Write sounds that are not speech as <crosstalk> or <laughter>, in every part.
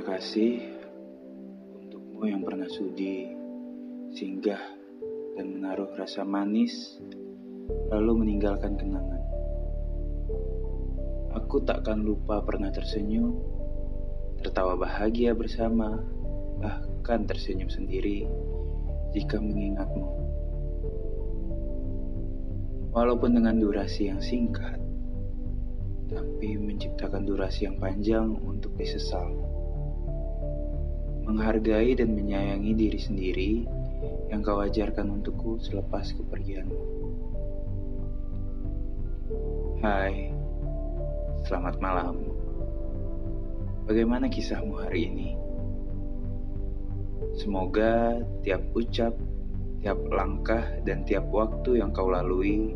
kasih untukmu yang pernah sudi singgah dan menaruh rasa manis lalu meninggalkan kenangan. Aku takkan lupa pernah tersenyum, tertawa bahagia bersama, bahkan tersenyum sendiri jika mengingatmu. Walaupun dengan durasi yang singkat, tapi menciptakan durasi yang panjang untuk disesal. Menghargai dan menyayangi diri sendiri yang kau ajarkan untukku selepas kepergianmu. Hai, selamat malam. Bagaimana kisahmu hari ini? Semoga tiap ucap, tiap langkah, dan tiap waktu yang kau lalui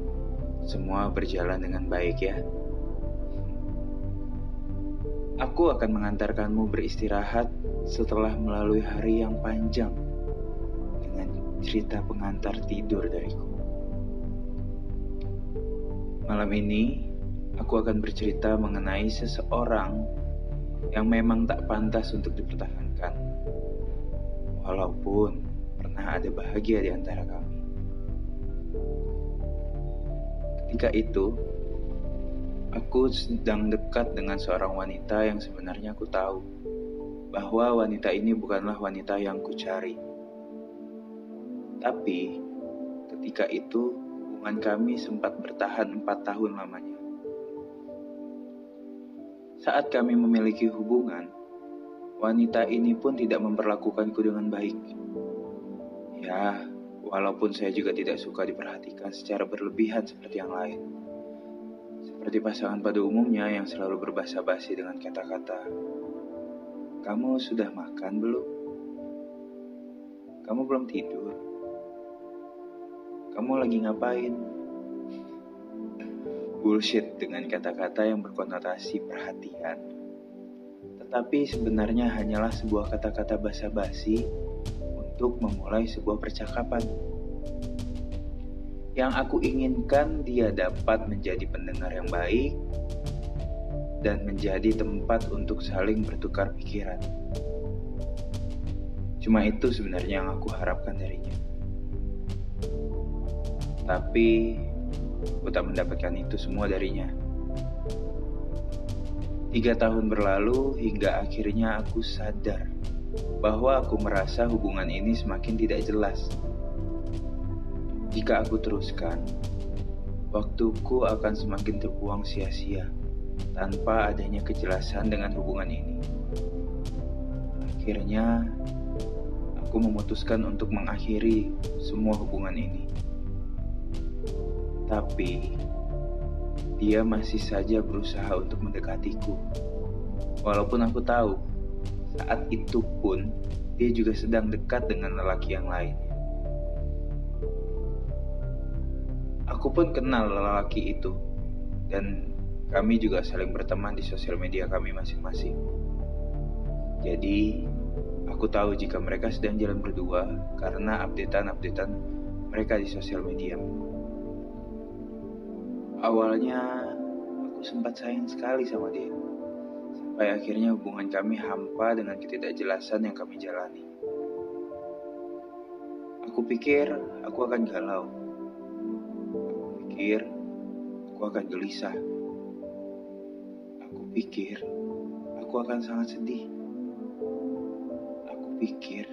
semua berjalan dengan baik ya. Aku akan mengantarkanmu beristirahat setelah melalui hari yang panjang dengan cerita pengantar tidur dariku. Malam ini, aku akan bercerita mengenai seseorang yang memang tak pantas untuk dipertahankan, walaupun pernah ada bahagia di antara kami. Ketika itu, Aku sedang dekat dengan seorang wanita yang sebenarnya aku tahu bahwa wanita ini bukanlah wanita yang kucari. Tapi ketika itu hubungan kami sempat bertahan empat tahun lamanya. Saat kami memiliki hubungan, wanita ini pun tidak memperlakukanku dengan baik. Ya, walaupun saya juga tidak suka diperhatikan secara berlebihan seperti yang lain. Seperti pasangan pada umumnya yang selalu berbahasa basi dengan kata-kata, "Kamu sudah makan belum? Kamu belum tidur? Kamu lagi ngapain?" Bullshit dengan kata-kata yang berkonotasi perhatian, tetapi sebenarnya hanyalah sebuah kata-kata basa-basi untuk memulai sebuah percakapan. Yang aku inginkan dia dapat menjadi pendengar yang baik dan menjadi tempat untuk saling bertukar pikiran. Cuma itu sebenarnya yang aku harapkan darinya. Tapi aku tak mendapatkan itu semua darinya. Tiga tahun berlalu hingga akhirnya aku sadar bahwa aku merasa hubungan ini semakin tidak jelas jika aku teruskan, waktuku akan semakin terbuang sia-sia tanpa adanya kejelasan dengan hubungan ini. Akhirnya, aku memutuskan untuk mengakhiri semua hubungan ini. Tapi, dia masih saja berusaha untuk mendekatiku. Walaupun aku tahu, saat itu pun dia juga sedang dekat dengan lelaki yang lain. Aku pun kenal lelaki itu, dan kami juga saling berteman di sosial media kami masing-masing. Jadi, aku tahu jika mereka sedang jalan berdua karena updatean-updatean mereka di sosial media. Awalnya, aku sempat sayang sekali sama dia. Sampai akhirnya hubungan kami hampa dengan ketidakjelasan yang kami jalani. Aku pikir aku akan galau pikir aku akan gelisah. Aku pikir aku akan sangat sedih. Aku pikir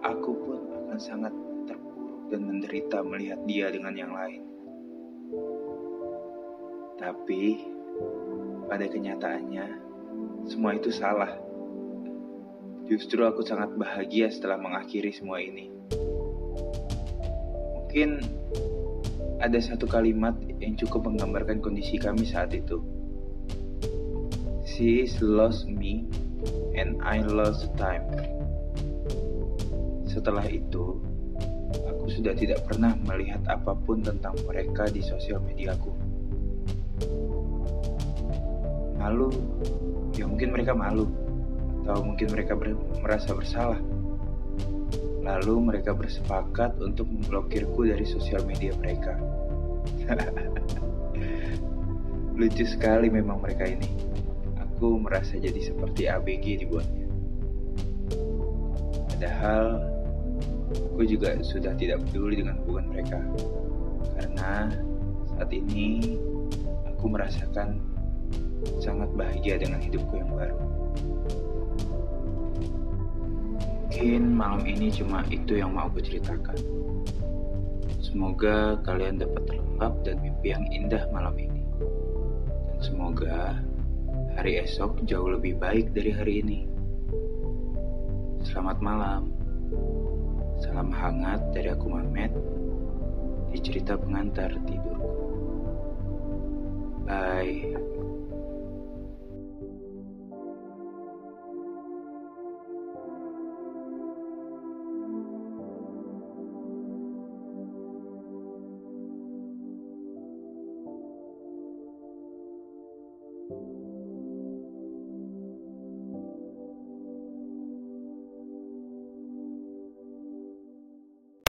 aku pun akan sangat terpuruk dan menderita melihat dia dengan yang lain. Tapi pada kenyataannya semua itu salah. Justru aku sangat bahagia setelah mengakhiri semua ini. Mungkin ada satu kalimat yang cukup menggambarkan kondisi kami saat itu. She lost me and I lost time. Setelah itu, aku sudah tidak pernah melihat apa pun tentang mereka di sosial mediaku. Malu, ya mungkin mereka malu, atau mungkin mereka ber merasa bersalah. Lalu mereka bersepakat untuk memblokirku dari sosial media mereka. <laughs> Lucu sekali memang mereka ini. Aku merasa jadi seperti ABG dibuatnya. Padahal aku juga sudah tidak peduli dengan hubungan mereka. Karena saat ini aku merasakan sangat bahagia dengan hidupku yang baru. Mungkin malam ini cuma itu yang mau aku ceritakan. Semoga kalian dapat terlelap dan mimpi yang indah malam ini. Dan semoga hari esok jauh lebih baik dari hari ini. Selamat malam. Salam hangat dari aku Mamet di cerita pengantar tidurku. Bye.